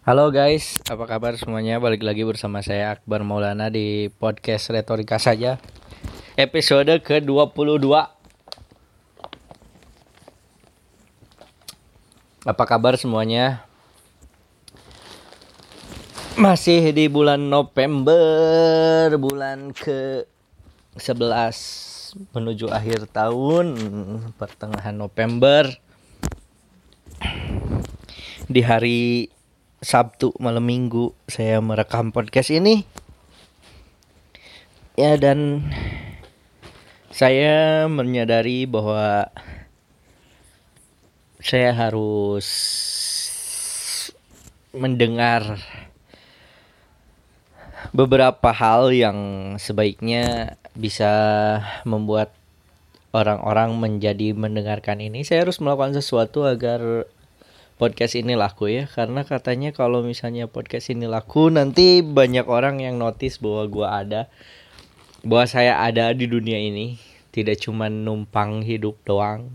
Halo guys, apa kabar semuanya? Balik lagi bersama saya Akbar Maulana di podcast Retorika saja. Episode ke-22. Apa kabar semuanya? Masih di bulan November, bulan ke 11 menuju akhir tahun, pertengahan November. Di hari Sabtu malam Minggu saya merekam podcast ini. Ya dan saya menyadari bahwa saya harus mendengar beberapa hal yang sebaiknya bisa membuat orang-orang menjadi mendengarkan ini. Saya harus melakukan sesuatu agar podcast ini laku ya. Karena katanya kalau misalnya podcast ini laku nanti banyak orang yang notice bahwa gua ada bahwa saya ada di dunia ini. Tidak cuma numpang hidup doang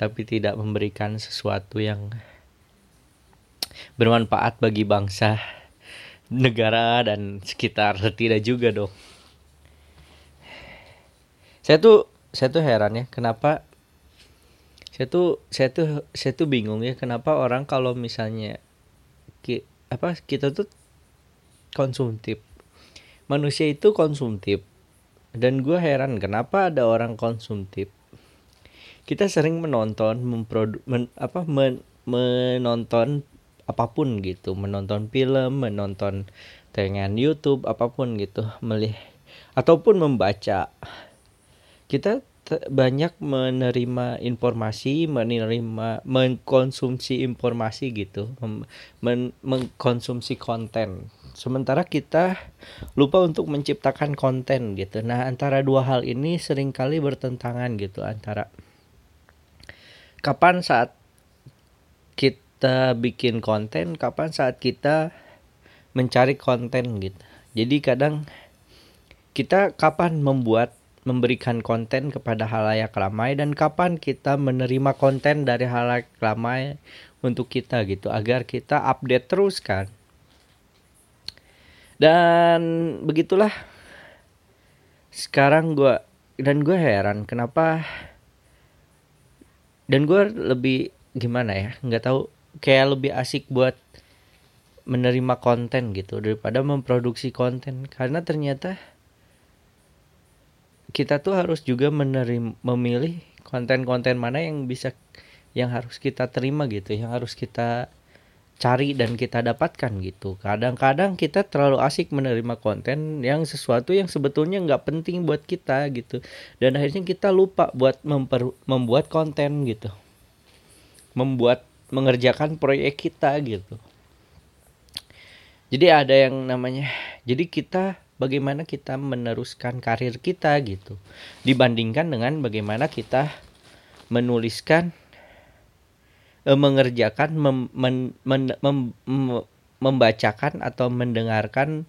tapi tidak memberikan sesuatu yang bermanfaat bagi bangsa negara dan sekitar. Tidak juga dong saya tuh saya tuh heran ya kenapa saya tuh saya tuh saya tuh bingung ya kenapa orang kalau misalnya ki, apa kita tuh konsumtif. Manusia itu konsumtif. Dan gue heran kenapa ada orang konsumtif? Kita sering menonton memprodu men, apa men, menonton apa pun gitu. Menonton film menonton tayangan YouTube apa pun gitu melihat ataupun membaca. Kita banyak menerima informasi, menerima mengkonsumsi informasi gitu, men, mengkonsumsi konten. Sementara kita lupa untuk menciptakan konten gitu. Nah, antara dua hal ini sering kali bertentangan gitu antara kapan saat kita bikin konten, kapan saat kita mencari konten gitu. Jadi kadang kita kapan membuat memberikan konten kepada halayak ramai dan kapan kita menerima konten dari halayak ramai untuk kita gitu agar kita update terus kan. Dan begitulah. Sekarang gue dan gue heran kenapa dan gue lebih gimana ya nggak tahu kayak lebih asik buat menerima konten gitu daripada memproduksi konten. Karena ternyata kita tuh harus juga menerima memilih konten-konten mana yang bisa yang harus kita terima gitu yang harus kita cari dan kita dapatkan gitu. Kadang-kadang kita terlalu asik menerima konten yang sesuatu yang sebetulnya nggak penting buat kita gitu. Dan akhirnya kita lupa buat memper, membuat konten gitu. Membuat mengerjakan proyek kita gitu. Jadi ada yang namanya jadi kita bagaimana kita meneruskan karir kita gitu. Dibandingkan dengan bagaimana kita menuliskan eh, mengerjakan mem, men, men, mem, mem, membacakan atau mendengarkan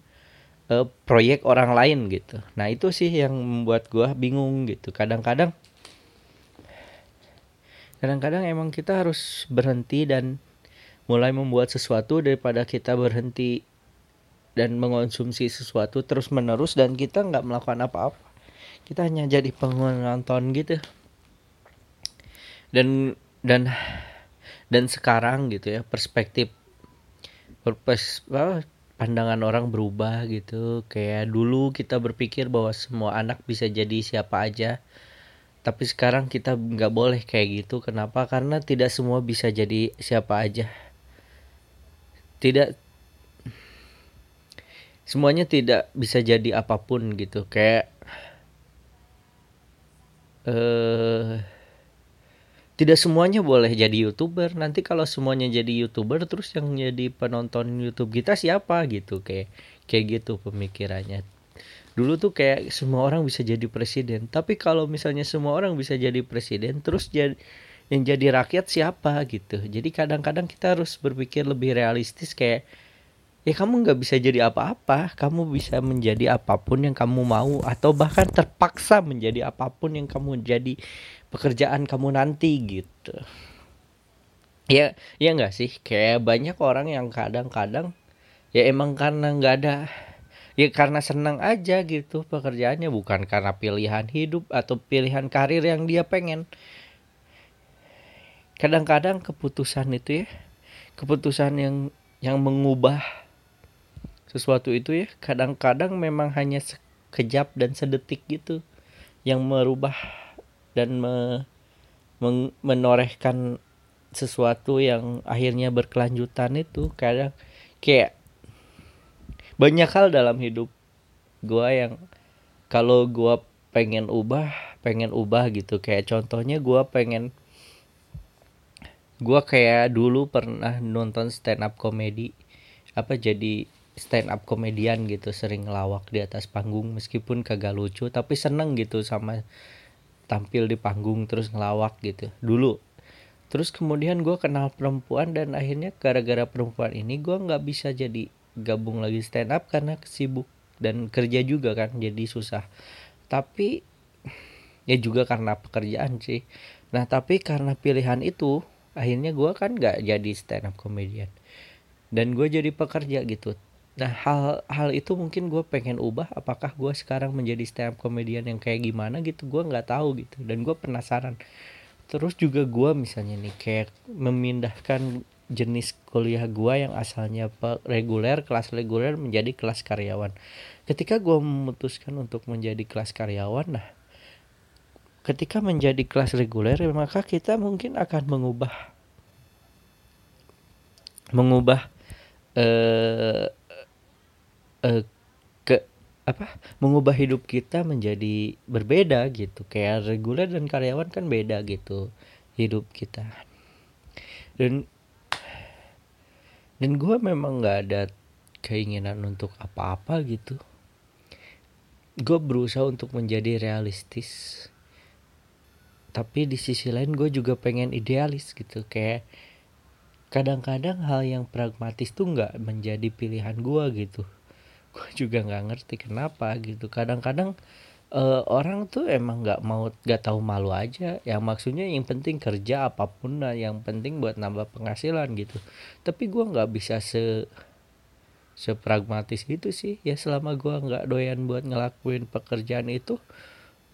eh, proyek orang lain gitu. Nah itu sih yang membuat gue bingung gitu. Kadang-kadang kadang-kadang emang kita harus berhenti dan mulai membuat sesuatu daripada kita berhenti dan mengonsumsi sesuatu terus menerus dan kita nggak melakukan apa-apa. Kita hanya jadi penonton gitu. Dan dan dan sekarang gitu ya perspektif perpes pandangan orang berubah gitu. Kayak dulu kita berpikir bahwa semua anak bisa jadi siapa aja tapi sekarang kita nggak boleh kayak gitu. Kenapa? Karena tidak semua bisa jadi siapa aja. Tidak semuanya tidak bisa jadi apa pun gitu. Kayak eh tidak semuanya boleh jadi youtuber. Nanti kalau semuanya jadi youtuber terus yang jadi penonton YouTube kita siapa gitu? Kayak kayak gitu pemikirannya. Dulu tuh kayak semua orang bisa jadi presiden. Tapi kalau misalnya semua orang bisa jadi presiden terus jadi yang jadi rakyat siapa gitu? Jadi kadang-kadang kita harus berpikir lebih realistis kayak ya kamu nggak bisa jadi apa-apa. Kamu bisa menjadi apa pun yang kamu mau atau bahkan terpaksa menjadi apa pun yang kamu jadi pekerjaan kamu nanti gitu. Ya ya nggak sih? Kayak banyak orang yang kadang-kadang ya emang karena nggak ada ya karena senang aja gitu pekerjaannya. Bukan karena pilihan hidup atau pilihan karir yang dia pengen. Kadang-kadang keputusan itu ya keputusan yang yang mengubah sesuatu itu ya kadang-kadang memang hanya sekejap dan sedetik gitu yang merubah dan me, men, menorehkan sesuatu yang akhirnya berkelanjutan itu kadang kayak banyak hal dalam hidup gua yang kalau gua pengen ubah pengen ubah gitu. Kayak contohnya gua pengen gua kayak dulu pernah nonton stand up komedi. Apa jadi stand up komedian gitu sering ngelawak di atas panggung meskipun kagak lucu tapi seneng gitu sama tampil di panggung terus ngelawak gitu. Dulu. Terus kemudian gue kenal perempuan dan akhirnya gara-gara perempuan ini gue nggak bisa jadi gabung lagi stand up karena sibuk dan kerja juga kan jadi susah. Tapi ya juga karena pekerjaan sih. Nah tapi karena pilihan itu akhirnya gue kan nggak jadi stand up comedian dan gue jadi pekerja gitu nah hal hal itu mungkin gue pengen ubah apakah gue sekarang menjadi stand up comedian yang kayak gimana gitu? Gue nggak tahu gitu dan gue penasaran. Terus juga gue misalnya nih kayak memindahkan jenis kuliah gue yang asalnya reguler kelas reguler menjadi kelas karyawan. Ketika gue memutuskan untuk menjadi kelas karyawan nah ketika menjadi kelas reguler maka kita mungkin akan mengubah mengubah eh, eh, apa mengubah hidup kita menjadi berbeda gitu. Kayak reguler dan karyawan kan beda gitu hidup kita. Dan dan gue memang nggak ada keinginan untuk apa-apa gitu. Gue berusaha untuk menjadi realistis. Tapi di sisi lain gue juga pengen idealis gitu. Kayak kadang-kadang hal yang pragmatis tuh nggak menjadi pilihan gue gitu gue juga nggak ngerti kenapa gitu. Kadang-kadang uh, orang tuh emang nggak mau nggak tahu malu aja. Yang maksudnya yang penting kerja apa pun lah yang penting buat nambah penghasilan gitu. Tapi gue nggak bisa se sepragmatis itu sih. Ya selama gue nggak doyan buat ngelakuin pekerjaan itu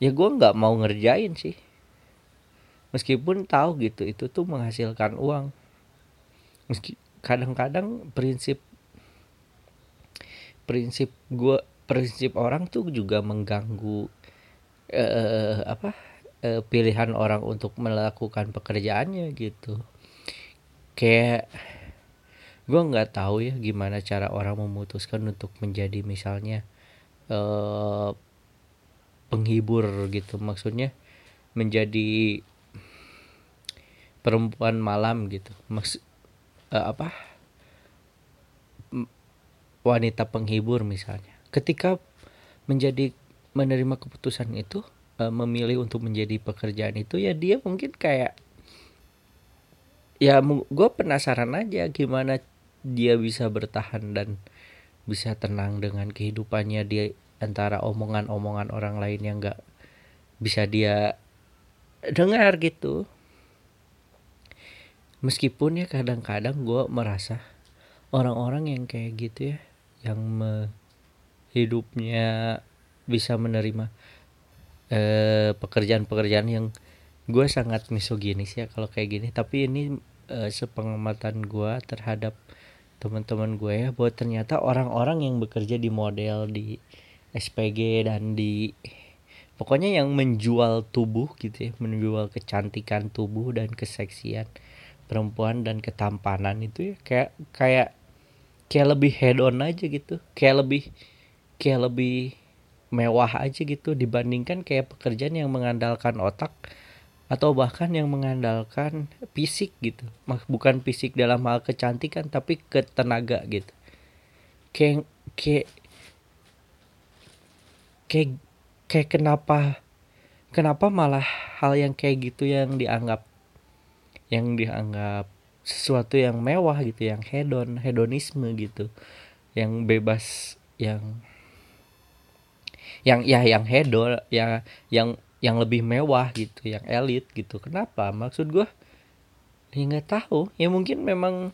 ya gue nggak mau ngerjain sih. Meskipun tahu gitu itu tuh menghasilkan uang. Meski kadang-kadang prinsip prinsip gue prinsip orang tuh juga mengganggu eh, apa eh, pilihan orang untuk melakukan pekerjaannya gitu. Kayak gue nggak tahu ya gimana cara orang memutuskan untuk menjadi misalnya eh, penghibur gitu. Maksudnya menjadi perempuan malam gitu. Maksud eh, apa wanita penghibur misalnya. Ketika menjadi menerima keputusan itu uh, memilih untuk menjadi pekerjaan itu ya dia mungkin kayak ya gue penasaran aja gimana dia bisa bertahan dan bisa tenang dengan kehidupannya dia antara omongan-omongan orang lain yang gak bisa dia dengar gitu. Meskipun ya kadang-kadang gue merasa orang-orang yang kayak gitu ya yang me, hidupnya bisa menerima eh, pekerjaan-pekerjaan yang gue sangat misoginis ya kalau kayak gini. Tapi ini eh, sepengamatan gue terhadap teman-teman gue ya bahwa ternyata orang-orang yang bekerja di model di SPG dan di pokoknya yang menjual tubuh gitu ya menjual kecantikan tubuh dan keseksian perempuan dan ketampanan itu ya kayak kayak kayak lebih head on aja gitu. Kayak lebih kayak lebih mewah aja gitu dibandingkan kayak pekerjaan yang mengandalkan otak atau bahkan yang mengandalkan fisik gitu. Bukan fisik dalam hal kecantikan tapi ke tenaga gitu. Kayak kayak kayak kayak kenapa kenapa malah hal yang kayak gitu yang dianggap yang dianggap sesuatu yang mewah gitu yang hedon hedonisme gitu yang bebas yang yang ya yang hedon ya yang yang lebih mewah gitu yang elit gitu. Kenapa? Maksud gue ya nggak tahu. Ya mungkin memang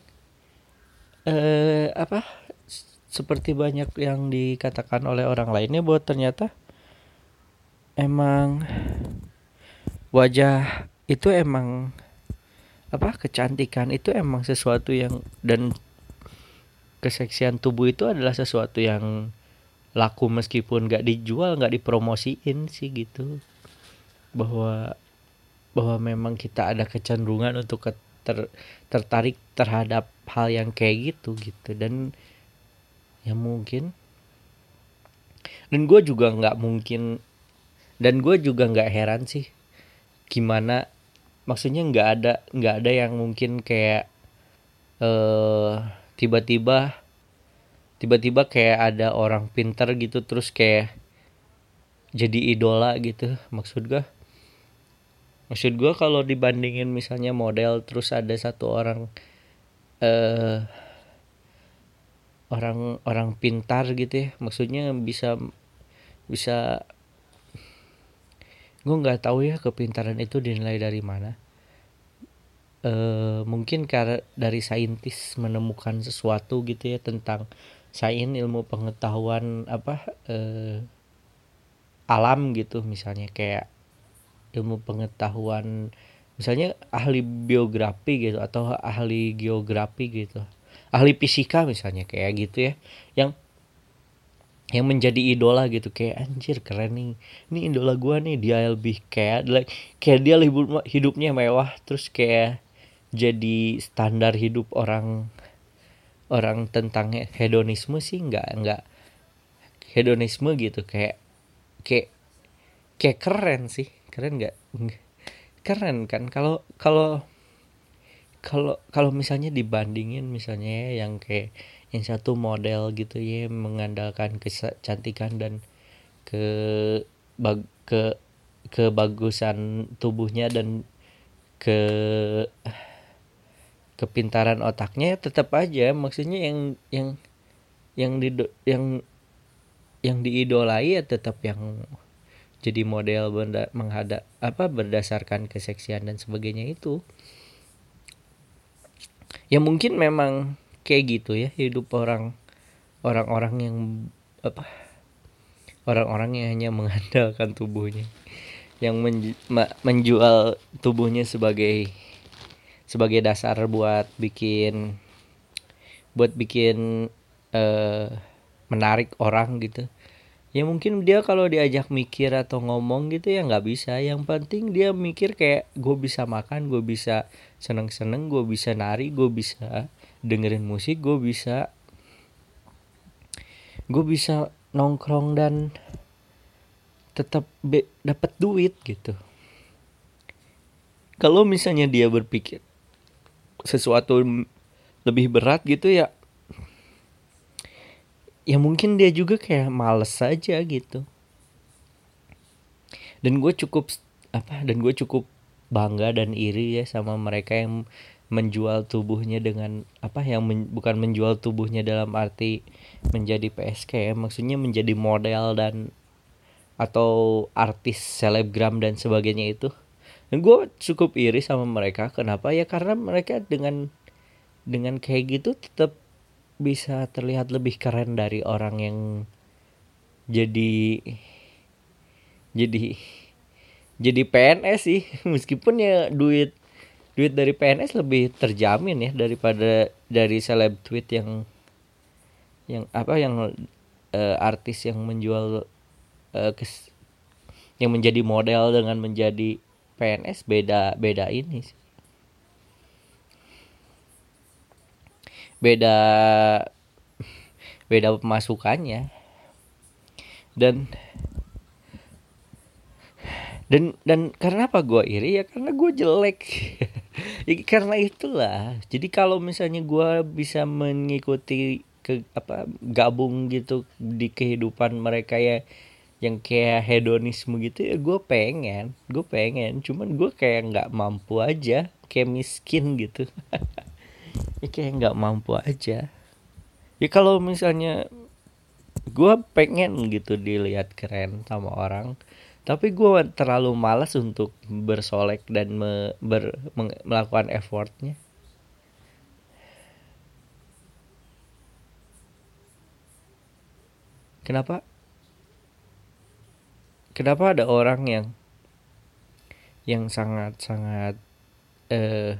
eh apa seperti banyak yang dikatakan oleh orang lainnya bahwa ternyata emang wajah itu emang apa kecantikan itu emang sesuatu yang dan keseksian tubuh itu adalah sesuatu yang laku meskipun nggak dijual nggak dipromosiin sih gitu. Bahwa bahwa memang kita ada kecenderungan untuk ter, tertarik terhadap hal yang kayak gitu gitu. Dan ya mungkin dan gue juga nggak mungkin dan gue juga nggak heran sih gimana maksudnya nggak ada nggak ada yang mungkin kayak eh tiba-tiba tiba-tiba kayak ada orang pinter gitu terus kayak jadi idola gitu maksud gue maksud gue kalau dibandingin misalnya model terus ada satu orang eh orang orang pintar gitu ya maksudnya bisa bisa gue nggak tahu ya kepintaran itu dinilai dari mana. Eh mungkin karena dari saintis menemukan sesuatu gitu ya tentang sains ilmu pengetahuan apa eh, alam gitu. Misalnya kayak ilmu pengetahuan misalnya ahli biografi gitu atau ahli geografi gitu. Ahli fisika misalnya kayak gitu ya. Yang yang menjadi idola gitu. Kayak anjir keren nih. Ini idola gua nih dia lebih kayak like, kayak dia hidup hidupnya mewah terus kayak jadi standar hidup orang orang tentang hedonisme sih nggak nggak hedonisme gitu. Kayak kayak kayak keren sih. Keren nggak. Keren kan? Kalau kalau kalau kalau misalnya dibandingin misalnya ya, yang kayak yang satu model gitu ya mengandalkan kecantikan dan ke bag, ke kebagusan tubuhnya dan ke kepintaran otaknya tetap aja. Maksudnya yang yang yang di yang yang diidolai ya tetap yang jadi model benda, menghadap apa berdasarkan keseksian dan sebagainya itu. Ya mungkin memang kayak gitu ya hidup orang orang-orang yang apa orang-orang yang hanya mengandalkan tubuhnya yang menj menjual tubuhnya sebagai sebagai dasar buat bikin buat bikin uh, menarik orang gitu. Ya mungkin dia kalau diajak mikir atau ngomong gitu ya nggak bisa. Yang penting dia mikir kayak gue bisa makan gue bisa seneng seneng gue bisa nari gue bisa dengerin musik gue bisa gue bisa nongkrong dan tetap dapat duit gitu. Kalau misalnya dia berpikir sesuatu lebih berat gitu ya ya mungkin dia juga kayak males saja gitu. Dan gue cukup apa dan gue cukup bangga dan iri ya sama mereka yang menjual tubuhnya dengan apa yang men, bukan menjual tubuhnya dalam arti menjadi PSK ya maksudnya menjadi model dan atau artis selebgram dan sebagainya itu. Gue cukup iri sama mereka. Kenapa? Ya karena mereka dengan dengan kayak gitu tetap bisa terlihat lebih keren dari orang yang jadi jadi jadi PNS sih. Meskipun ya duit duit dari PNS lebih terjamin ya daripada dari seleb tweet yang yang apa yang uh, artis yang menjual uh, kes, yang menjadi model dengan menjadi PNS beda beda ini sih. beda beda pemasukannya. Dan dan dan karena apa gue iri? Ya karena gue jelek ya, karena itulah. Jadi kalau misalnya gue bisa mengikuti ke apa gabung gitu di kehidupan mereka ya yang kayak hedonisme gitu ya gue pengen gue pengen. Cuman gue kayak nggak mampu aja kayak miskin gitu. Ya kayak nggak mampu aja. Ya kalau misalnya gue pengen gitu dilihat keren sama orang tapi gue terlalu malas untuk bersolek dan me, ber, meng, melakukan effortnya. Kenapa? Kenapa ada orang yang yang sangat sangat eh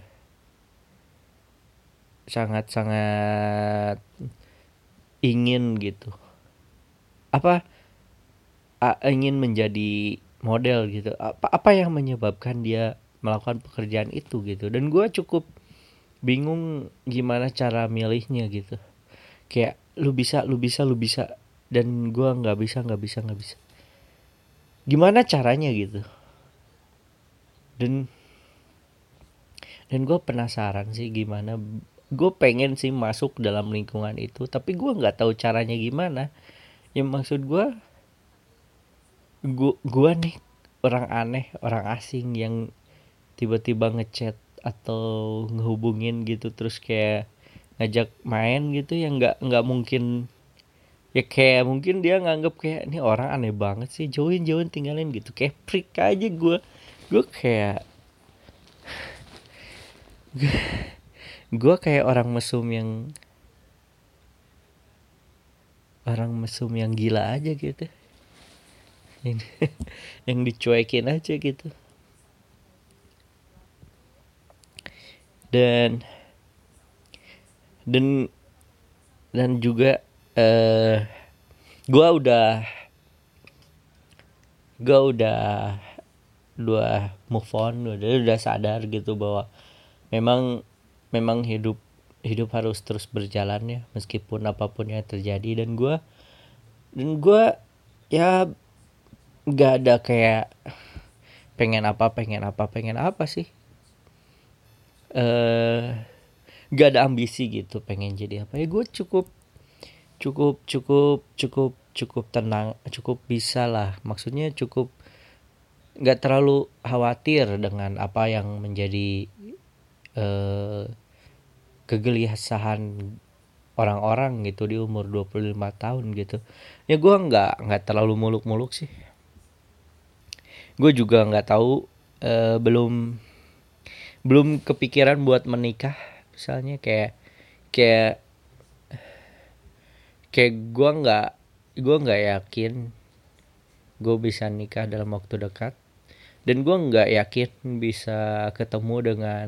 sangat sangat ingin gitu? Apa a, ingin menjadi model gitu. Apa apa yang menyebabkan dia melakukan pekerjaan itu gitu? Dan gue cukup bingung gimana cara milihnya gitu. Kayak lu bisa lu bisa lu bisa dan gue nggak bisa nggak bisa nggak bisa. Gimana caranya gitu? Dan dan gue penasaran sih gimana gue pengen sih masuk dalam lingkungan itu tapi gue nggak tahu caranya gimana. Yang maksud gue gua gua nih orang aneh orang asing yang tiba-tiba ngechat atau ngehubungin gitu terus kayak ngajak main gitu yang nggak nggak mungkin ya kayak mungkin dia nganggep kayak ini orang aneh banget sih jauhin jauhin tinggalin gitu. Kayak freak aja gue gue kayak gue kayak orang mesum yang orang mesum yang gila aja gitu yang, yang dicuekin aja gitu. Dan dan dan juga eh gua udah gua udah dua move on udah udah sadar gitu bahwa memang memang hidup hidup harus terus berjalan ya meskipun apa pun yang terjadi. Dan gua dan gua ya nggak ada kayak pengen apa pengen apa pengen apa sih? Eh nggak ada ambisi gitu pengen jadi apa. Ya gue cukup cukup cukup cukup cukup tenang cukup bisa lah. Maksudnya cukup nggak terlalu khawatir dengan apa yang menjadi eh, kegelisahan orang-orang gitu di umur 25 tahun gitu. Ya gue nggak nggak terlalu muluk-muluk sih gue juga nggak tahu uh, belum belum kepikiran buat menikah misalnya kayak kayak kayak gue nggak gue nggak yakin gue bisa nikah dalam waktu dekat. Dan gue nggak yakin bisa ketemu dengan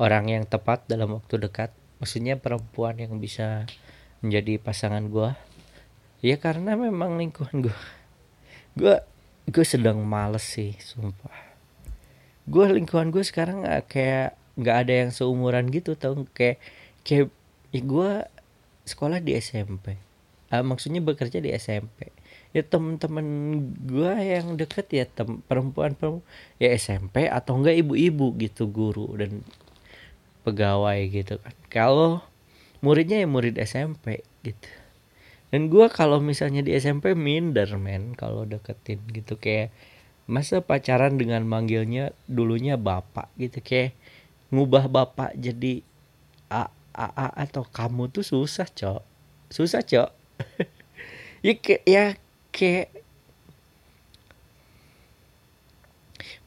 orang yang tepat dalam waktu dekat. Maksudnya perempuan yang bisa menjadi pasangan gue ya karena memang lingkungan gue gue gue sedang males sih sumpah. Gue lingkungan gue sekarang kayak nggak ada yang seumuran gitu tau kayak kayak ya gue sekolah di SMP uh, maksudnya bekerja di SMP ya temen-temen gue yang deket ya tem perempuan perempuan ya SMP atau enggak ibu-ibu gitu guru dan pegawai gitu kan. Kalau muridnya ya murid SMP gitu dan gue kalau misalnya di SMP minder men kalau deketin gitu. Kayak masa pacaran dengan manggilnya dulunya bapak gitu. Kayak ngubah bapak jadi a a, a atau kamu tuh susah cok. Susah cok. Ya kayak ya kayak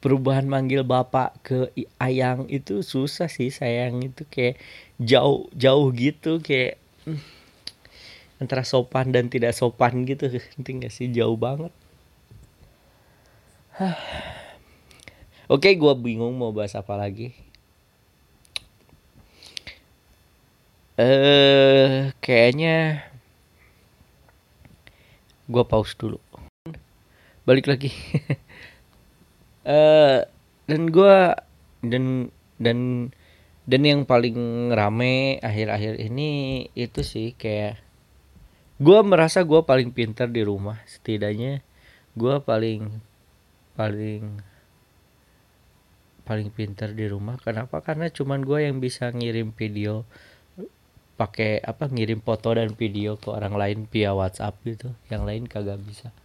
perubahan manggil bapak ke ayang itu susah sih sayang. Itu kayak jauh jauh gitu kayak hmm antara sopan dan tidak sopan gitu. Nanti gak sih? Jauh banget. Oke gue bingung mau bahas apa lagi. Eh uh, kayaknya gue pause dulu. Balik lagi. Uh, dan gue dan dan dan yang paling rame akhir-akhir ini itu sih kayak gue merasa gue paling pintar di rumah setidaknya gue paling paling paling pintar di rumah. Kenapa? Karena cuman gue yang bisa ngirim video pakai apa ngirim foto dan video ke orang lain via WhatsApp gitu. Yang lain kagak bisa.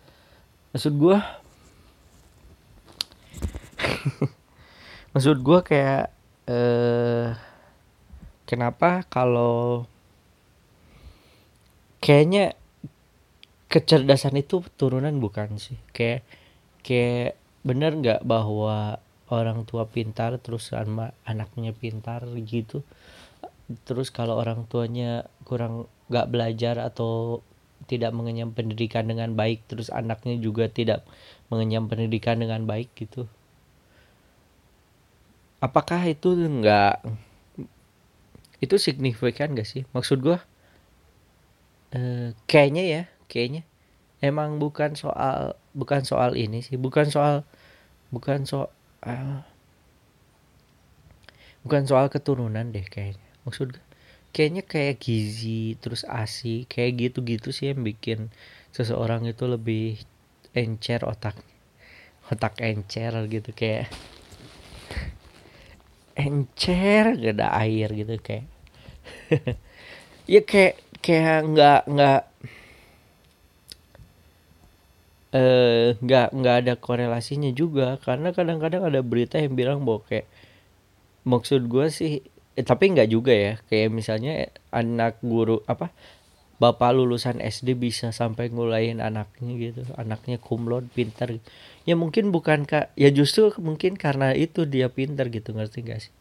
Maksud gue maksud gue kayak eh kenapa kalau kayaknya kecerdasan itu turunan bukan sih. Kayak kayak bener nggak bahwa orang tua pintar terus sama anaknya pintar gitu? Terus kalau orang tuanya kurang nggak belajar atau tidak mengenyam pendidikan dengan baik terus anaknya juga tidak mengenyam pendidikan dengan baik gitu? Apakah itu nggak itu signifikan gak sih? Maksud gue eh, kayaknya ya kayaknya. Emang bukan soal bukan soal ini sih bukan soal bukan soal bukan soal keturunan deh kayaknya. Maksud kayaknya kayak gizi terus asi kayak gitu-gitu sih yang bikin seseorang itu lebih encer otak otak encer gitu kayak encer gak ada air gitu kayak ya kayak kayak nggak nggak eh nggak nggak ada korelasinya juga. Karena kadang-kadang ada berita yang bilang bahwa kayak maksud gue sih eh, tapi nggak juga ya. Kayak misalnya anak guru apa bapak lulusan SD bisa sampai ngulain anaknya gitu. Anaknya kumlot pintar ya mungkin bukan kak ya justru mungkin karena itu dia pintar gitu. Ngerti gak sih?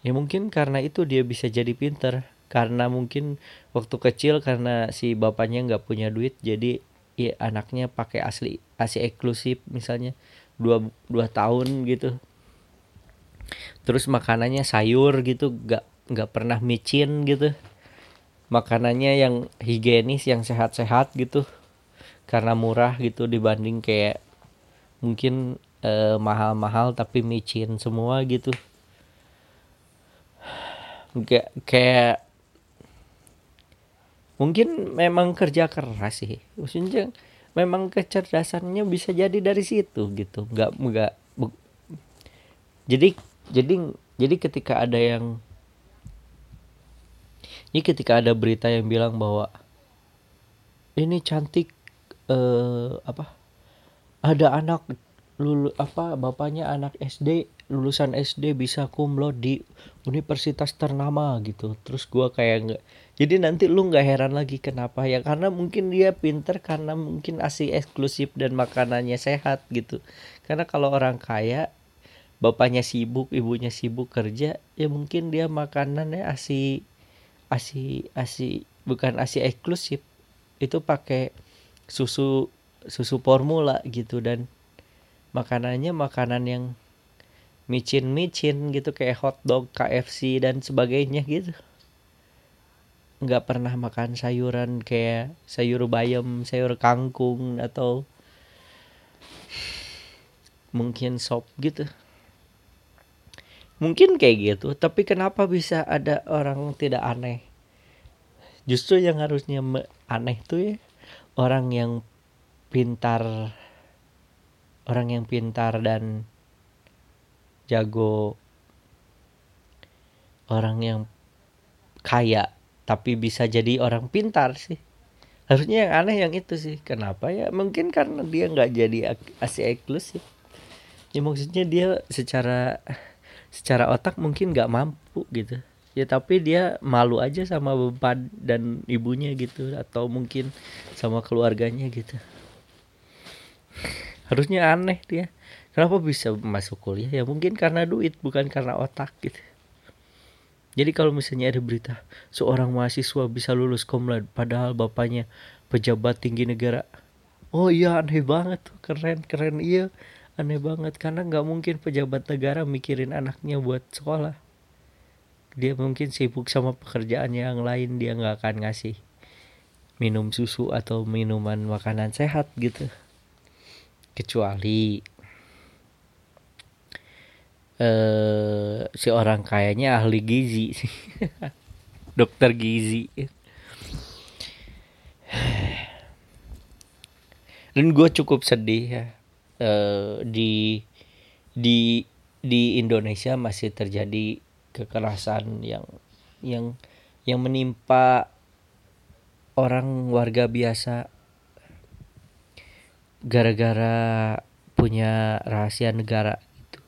Ya mungkin karena itu dia bisa jadi pintar karena mungkin waktu kecil karena si bapaknya nggak punya duit jadi ya anaknya pakai asli asli eksklusif misalnya dua dua tahun gitu. Terus makanannya sayur gitu gak nggak pernah micin gitu. Makanannya yang higienis yang sehat-sehat gitu. Karena murah gitu dibanding kayak mungkin eh, mahal-mahal tapi micin semua gitu. Gak kayak mungkin memang kerja keras sih. Maksudnya memang kecerdasannya bisa jadi dari situ gitu. Nggak nggak jadi jadi jadi ketika ada yang ini ketika ada berita yang bilang bahwa ini cantik eh, apa ada anak lulu apa bapaknya anak SD lulusan SD bisa kumlot di universitas ternama gitu. Terus gua kayak nggak jadi nanti lu nggak heran lagi kenapa ya? Karena mungkin dia pinter karena mungkin asi eksklusif dan makanannya sehat gitu. Karena kalau orang kaya bapaknya sibuk ibunya sibuk kerja ya mungkin dia makanannya asi asi asi bukan asi eksklusif. Itu pakai susu susu formula gitu dan makanannya makanan yang micin-micin gitu kayak hotdog KFC dan sebagainya gitu nggak pernah makan sayuran kayak sayur bayam sayur kangkung atau mungkin sop gitu. Mungkin kayak gitu tapi kenapa bisa ada orang tidak aneh? Justru yang harusnya aneh tuh ya orang yang pintar orang yang pintar dan jago orang yang kaya tapi bisa jadi orang pintar sih. Harusnya yang aneh yang itu sih. Kenapa ya? Mungkin karena dia nggak jadi asli eksklusif. Ya maksudnya dia secara secara otak mungkin nggak mampu gitu. Ya tapi dia malu aja sama bapak dan ibunya gitu. Atau mungkin sama keluarganya gitu. Harusnya aneh dia. Kenapa bisa masuk kuliah? Ya mungkin karena duit bukan karena otak gitu jadi kalau misalnya ada berita seorang mahasiswa bisa lulus komlad padahal bapaknya pejabat tinggi negara. Oh iya aneh banget tuh keren keren. Iya aneh banget. Karena nggak mungkin pejabat negara mikirin anaknya buat sekolah. Dia mungkin sibuk sama pekerjaan yang lain dia nggak akan ngasih minum susu atau minuman makanan sehat gitu. Kecuali eh si orang kayaknya ahli gizi. Sih dokter gizi. Dan gue cukup sedih ya. Eh, di di di Indonesia masih terjadi kekerasan yang yang yang menimpa orang warga biasa. Gara-gara punya rahasia negara itu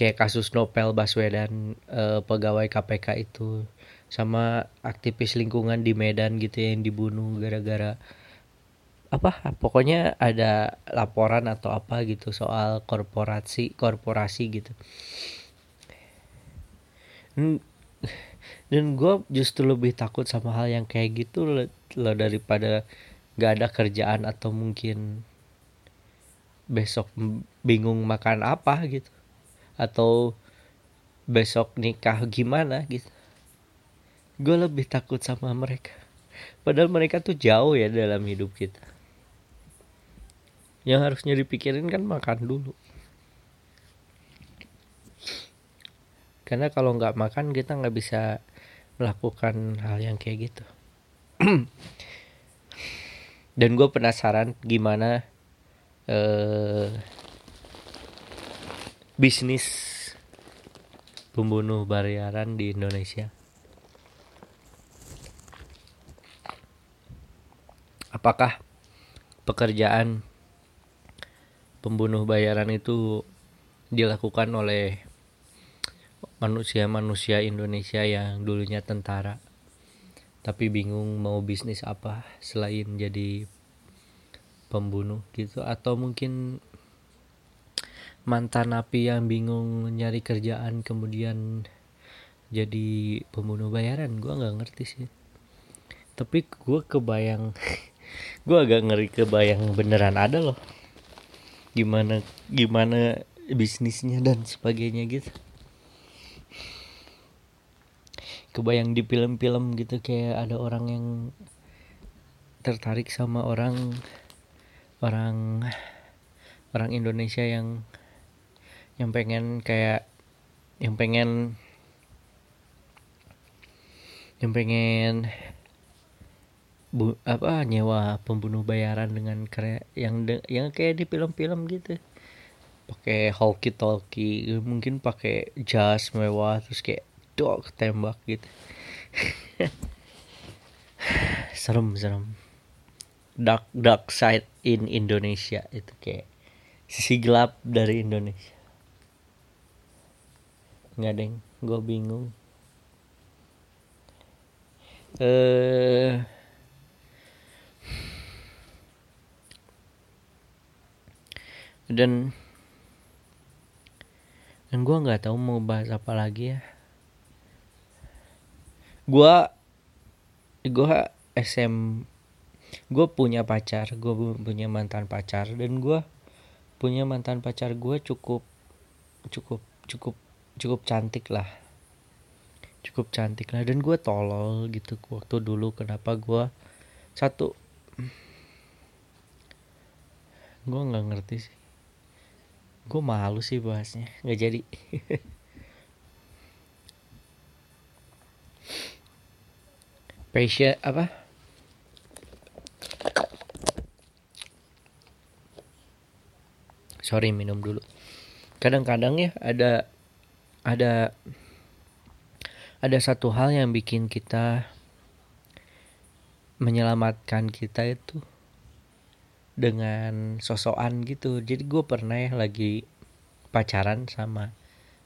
kayak kasus Nopel Baswedan eh, pegawai KPK itu sama aktivis lingkungan di Medan gitu ya, yang dibunuh gara-gara apa pokoknya ada laporan atau apa gitu soal korporasi korporasi gitu. Dan gue justru lebih takut sama hal yang kayak gitu loh daripada gak ada kerjaan atau mungkin besok bingung makan apa gitu atau besok nikah gimana gitu. Gue lebih takut sama mereka. Padahal mereka tuh jauh ya dalam hidup kita. Yang harusnya dipikirin kan makan dulu. Karena kalau nggak makan kita nggak bisa melakukan hal yang kayak gitu. Dan gue penasaran gimana eh, bisnis pembunuh bayaran di Indonesia. Apakah pekerjaan pembunuh bayaran itu dilakukan oleh manusia-manusia Indonesia yang dulunya tentara tapi bingung mau bisnis apa selain jadi pembunuh gitu atau mungkin mantan napi yang bingung nyari kerjaan kemudian jadi pembunuh bayaran. Gue nggak ngerti sih. Tapi gue kebayang gue agak ngeri kebayang beneran ada loh. Gimana gimana bisnisnya dan sebagainya gitu. Kebayang di film-film gitu kayak ada orang yang tertarik sama orang orang orang Indonesia yang yang pengen kayak yang pengen yang pengen bu, apa nyewa pembunuh bayaran dengan kere yang de, yang kayak di film-film gitu. Pakai hoki talkie mungkin pakai jas mewah terus kayak dog tembak gitu. Serem serem. Dark dark side in Indonesia itu kayak sisi gelap dari Indonesia nggak deng. Gue bingung. Eh dan dan gue nggak tahu mau bahas apa lagi ya. Gue gue SM gue punya pacar gue punya mantan pacar dan gue punya mantan pacar gue cukup cukup cukup cukup cantik lah. Cukup cantik. Lah dan gue tolol gitu waktu dulu. Kenapa gue satu gue nggak ngerti sih. Gue malu sih bahasnya. Nggak jadi. Passion apa? Sorry minum dulu. Kadang-kadang ya ada ada ada satu hal yang bikin kita menyelamatkan kita itu dengan sosokan gitu. Jadi gue pernah ya lagi pacaran sama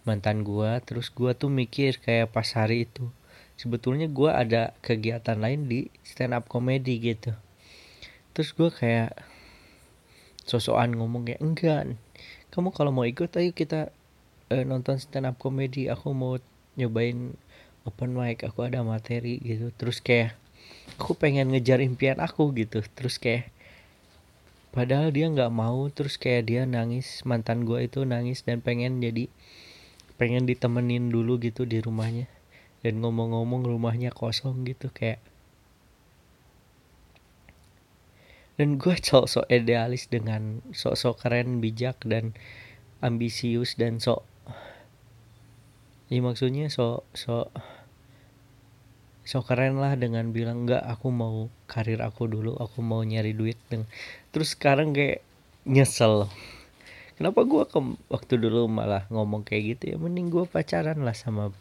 mantan gue terus gue tuh mikir kayak pas hari itu sebetulnya gue ada kegiatan lain di stand up comedy gitu. Terus gue kayak sosokan ngomong kayak enggak kamu kalau mau ikut ayo kita uh, nonton stand up comedy aku mau nyobain open mic aku ada materi gitu. Terus kayak aku pengen ngejar impian aku gitu. Terus kayak padahal dia nggak mau terus kayak dia nangis mantan gue itu nangis dan pengen jadi pengen ditemenin dulu gitu di rumahnya. Dan ngomong-ngomong rumahnya kosong gitu kayak. Dan gue sok-sok idealis dengan sok-sok keren bijak dan ambisius dan sok ya maksudnya sok sok sok keren lah dengan bilang enggak aku mau karir aku dulu aku mau nyari duit. Dengan terus sekarang kayak nyesel. Kenapa gue ke waktu dulu malah ngomong kayak gitu ya? Mending gue pacaran lah sama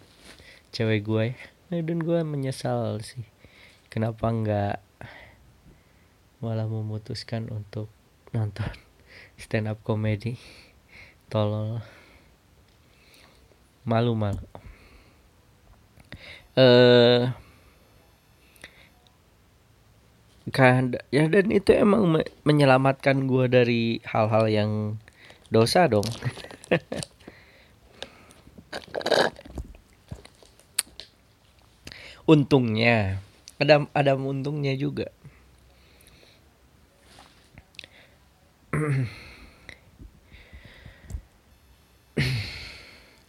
cewek gue ya. dan gue menyesal sih. Kenapa enggak malah memutuskan untuk nonton stand up comedy tolol malu malu eh kan ya dan itu emang me- menyelamatkan gue dari hal-hal yang dosa dong. Untungnya ada ada untungnya juga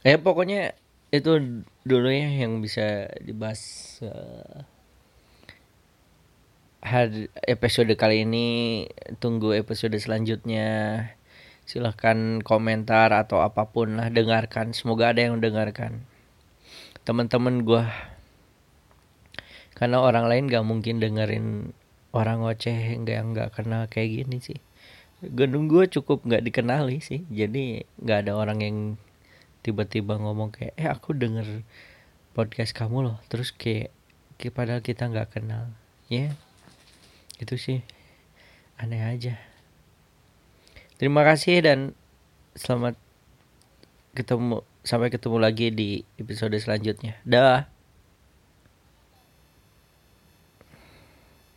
ya pokoknya itu dulu ya yang bisa dibahas had episode kali ini. Tunggu episode selanjutnya. Silahkan komentar atau apa pun lah dengarkan. Semoga ada yang mendengarkan. Teman-teman gua. Karena orang lain gak mungkin dengerin orang ngoceh nggak nggak kenal kayak gini sih. Gedung gua cukup nggak dikenali sih. Jadi nggak ada orang yang tiba-tiba ngomong kayak eh aku denger podcast kamu loh. Terus kayak, kayak padahal kita nggak kenal. Ya itu sih. Aneh aja. Terima kasih dan selamat ketemu sampai ketemu lagi di episode selanjutnya. Dah